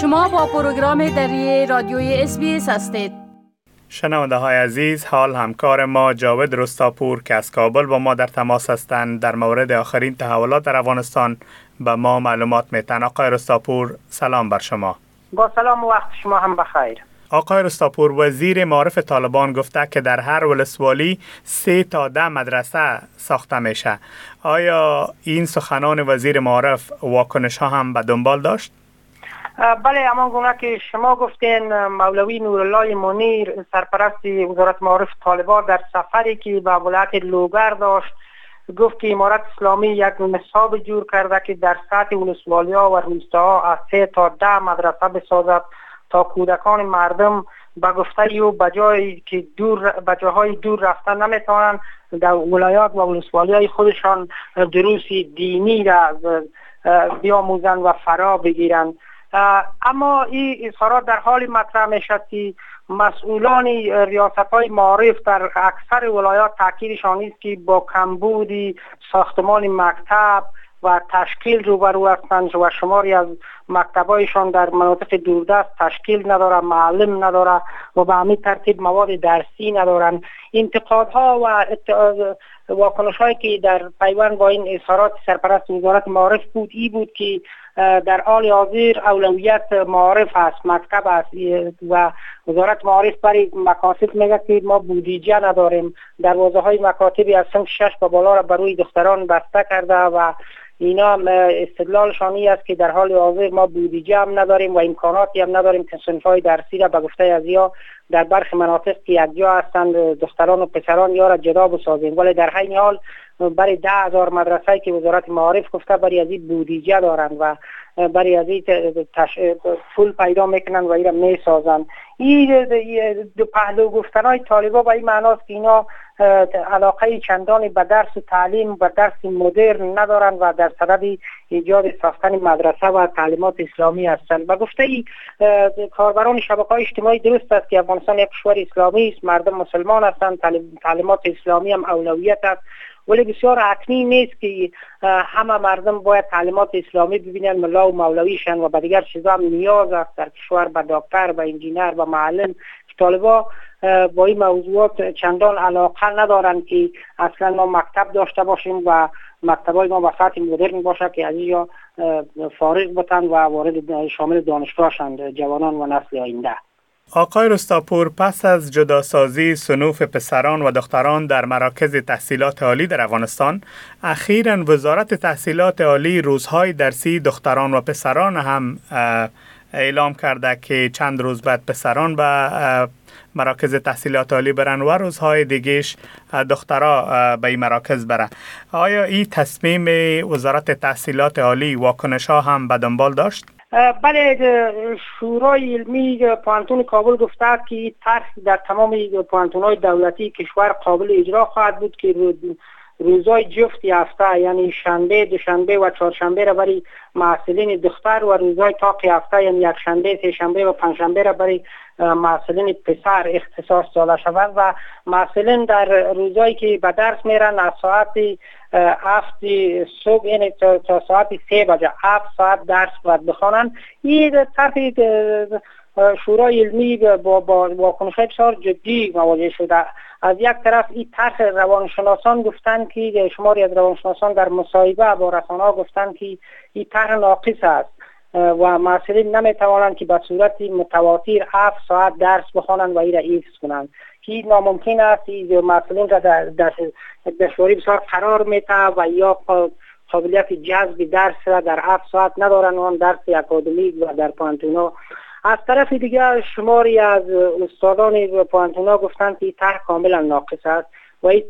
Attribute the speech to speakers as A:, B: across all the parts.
A: شما با پروگرام دری رادیوی اس هستید.
B: شنونده های عزیز حال همکار ما جاود رستاپور که از کابل با ما در تماس هستند. در مورد آخرین تحولات در افغانستان به ما معلومات میتن آقای رستاپور سلام بر شما.
C: با سلام و وقت شما هم بخیر
B: آقای رستاپور وزیر معارف طالبان گفته که در هر ولسوالی سه تا ده مدرسه ساخته میشه. آیا این سخنان وزیر معارف واکنش ها هم به دنبال داشت؟
C: بله اما گونه که شما گفتین مولوی نورالله منیر سرپرست وزارت معارف طالبان در سفری که به ولایت لوگر داشت گفت که امارت اسلامی یک نصاب جور کرده که در سطح ولسوالی ها و روستاها از سه تا ده مدرسه بسازد تا کودکان مردم به گفته او بجای که دور بجاهای دور رفتن نمی‌توانند در ولایات و ولسوالی های خودشان دروس دینی را بیاموزند و فرا بگیرند. اما این اظهارات در حال مطرح می که مسئولان ریاست های معارف در اکثر ولایات تاکیدشان است که با کمبودی ساختمان مکتب و تشکیل روبرو هستند و شماری از مکتبایشان در مناطق دوردست تشکیل نداره معلم نداره و به همین ترتیب مواد درسی ندارن انتقادها و واکنش هایی که در پیوند با این اظهارات سرپرست وزارت معارف بود ای بود که در حال حاضر اولویت معارف است مکتب است و وزارت معارف برای مکاسب میگه که ما بودیجه نداریم. دروازه های مکاتبی از سنف شش به بالا را بروی دختران بسته کرده و اینا استدلالشان است که در حال حاضر ما بودیجه هم نداریم و امکاناتی هم نداریم که های درسی را به گفته از یا در برخی مناطق که یک جا هستند دختران و پسران یا را جدا بسازیم. ولی در حین حال برای ده هزار مدرسه که وزارت معارف گفته برای از این بودیجه دارند و برای از تش... پول پیدا می‌کنن و ایرا می‌سازن. این دو پهلو گفتن های طالبا به این معناست که اینا علاقه چندانی به درس و تعلیم و درس مدرن ندارن و در صدد ایجاد ساختن مدرسه و تعلیمات اسلامی هستند و گفته ای کاربران شبکه های اجتماعی درست است که افغانستان یک کشور اسلامی است مردم مسلمان هستند تعلیمات اسلامی هم اولویت است. ولی بسیار حتمی نیست که همه مردم باید تعلیمات اسلامی ببینن ملا و مولویشن و به دیگر چیزا هم نیاز است در کشور به دکتر و انجینر و معلم. که طالبا با این موضوعات چندان علاقه ندارن که اصلا ما مکتب داشته باشیم و های ما به سطح مدرن باشه که از اینجا فارغ بتن و وارد شامل دانشگاه شند جوانان و نسل آینده.
B: آقای رستاپور پس از جداسازی سنوف پسران و دختران در مراکز تحصیلات عالی در افغانستان اخیرا وزارت تحصیلات عالی روزهای درسی دختران و پسران هم اعلام کرده که چند روز بعد پسران به مراکز تحصیلات عالی برن و روزهای دیگهش دخترها به این مراکز برن آیا این تصمیم وزارت تحصیلات عالی واکنش ها هم به دنبال داشت؟
C: بله شورای علمی پانتون کابل گفته که طرح در تمام پانتون های دولتی کشور قابل اجرا خواهد بود که روزای جفتی هفته یعنی شنبه دوشنبه و چهارشنبه را برای محصلین دختر و روزای تاقی هفته یعنی یک شنبه سه شنبه و پنجشنبه را برای محصلین پسر اختصاص داده شود و محصلین در روزایی که به درس میرن از ساعت هفت صبح یعنی تا ساعت سه بجه هفت ساعت درس باید بخوانند این طرف شورای علمی با, با واکنش بسیار جدی مواجه شده. از یک طرف این طرح روانشناسان گفتند که شماری از روانشناسان در مصاحبه با رسانه گفتند که این طرح ناقص است. و محصلین نمی‌توانند که به صورت متواتر هفت ساعت درس بخوانند و این را حفظ کنند. که ناممکن است محصلین را در دشواری بسیار قرار میته و یا قابلیت جذب درس را در هفت ساعت ندارند و درس اکادمیک و در پانتونا از طرف دیگر شماری از استادان پانتونا گفتند که طرح کاملا ناقص است و این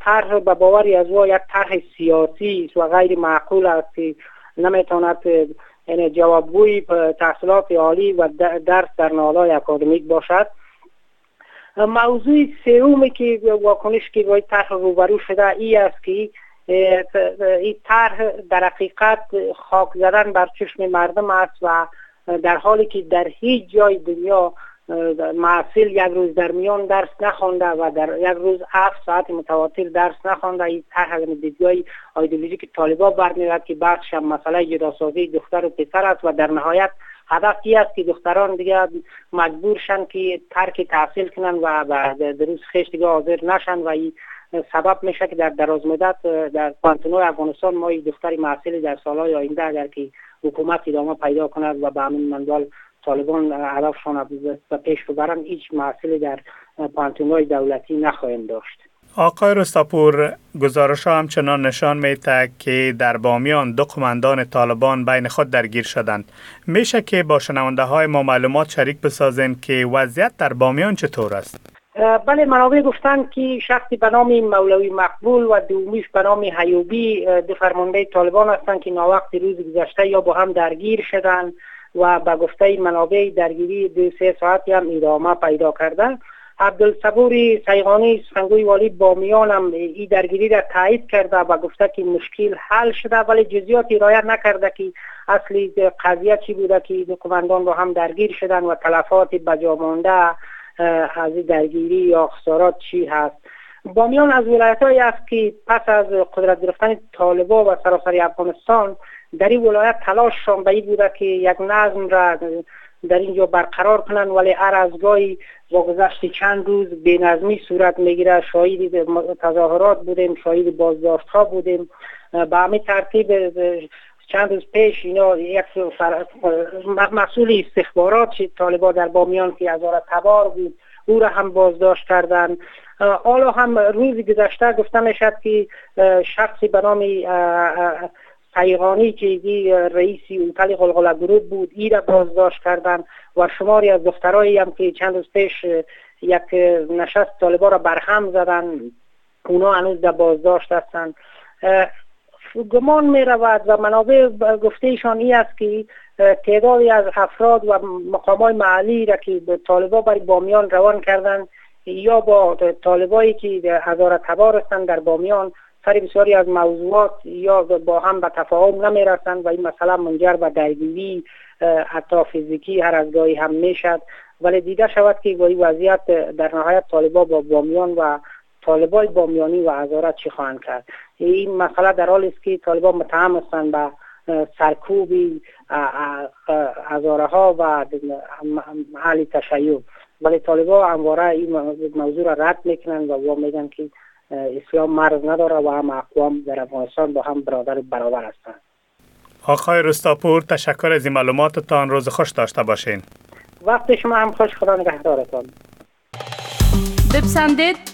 C: طرح به باوری از او یک طرح سیاسی و غیر معقول است که نمی‌تواند یعنی جوابگوی تحصیلات عالی و درس در نالای اکادمیک باشد. موضوع سومی که واکنش که باید طرح روبرو شده ای است که این طرح در حقیقت خاک زدن بر چشم مردم است و در حالی که در هیچ جای دنیا محصل یک روز در میان درس نخوانده و در یک روز هفت ساعت متواتر درس نخوانده این طرح دیدگاه ایدئولوژی که طالبا برمیاد که بخش هم مسئله جداسازی دختر و پسر است و در نهایت هدف است که دختران دیگه مجبور شن که ترک تحصیل کنن و در روز خیش دیگه حاضر نشن و این سبب میشه که در دراز مدت در پانتونو افغانستان ما دختری محصول در سالهای آینده اگر که حکومت ادامه پیدا کند و به همین منوال طالبان هدفشان به پیش ببرن هیچ محصول در پانتونهای دولتی نخواهیم داشت
B: آقای رستاپور گزارش ها همچنان نشان میده که در بامیان دو قماندان طالبان بین خود درگیر شدند. میشه که با شنونده های ما معلومات شریک بسازین که وضعیت در بامیان چطور است؟
C: بله منابع گفتند که شخصی به نام مولوی مقبول و دومیش به نام حیوبی دو فرمانده طالبان هستند که ناوقت روز گذشته یا با هم درگیر شدند و به گفته منابع درگیری دو سه ساعتی هم ادامه پیدا کردند. عبدالصبوری سیغانی سخنگوی والی بامیان هم این درگیری را تایید کرده و گفته که مشکل حل شده ولی جزیات رایت نکرده که اصلی قضیه چی بوده که دو با هم درگیر شدن و تلفات بجا مانده از درگیری یا خسارات چی هست؟ بامیان از ولایت های است که پس از قدرت گرفتن طالبا و سراسر افغانستان در این ولایت تلاششان به بوده که یک نظم را در اینجا برقرار کنند ولی هر از گاهی با گذشت چند روز نظمی صورت می‌گیره. شاهد تظاهرات بودیم شاهد بازداشت ها بودیم به همین ترتیب چند روز پیش اینا یک مسئول استخبارات طالبا در بامیان که از تبار بود او را هم بازداشت کردن. حالا هم روزی گذشته گفته می‌شد که شخصی به نام پیغانی که رئیسی اوتل غلغله گروه بود ای را بازداشت کردن و شماری از دخترایی هم که چند روز پیش یک نشست طالبا را برهم زدن اونا هنوز در بازداشت هستند گمان می رود و منابع گفتهشان ای است که تعدادی از افراد و مقام های محلی را که به طالبا برای بامیان روان کردن یا با طالبایی که هزار تبار هستند در بامیان سر بسیاری از موضوعات یا با هم به تفاهم نمی رسند و این مسئله منجر به درگیری حتی فیزیکی هر از گاهی هم می‌شد ولی دیده شود که این وضعیت در نهایت طالبا با بامیان و طالبای بامیانی و هزارت چی خواهند کرد؟ این مسئله در حال است که طالبا متهم هستند به سرکوبی هزاره ها و حال تشیع. ولی طالبا همواره این موضوع را رد می‌کنند و میگن که اسلام مرز نداره و هم اقوام در افغانستان با هم برادر برابر هستند.
B: آقای رستاپور تشکر از این معلوماتتان. روز خوش داشته باشین.
C: وقت شما هم خوش خدا نگهدارتان.
A: بپسندید.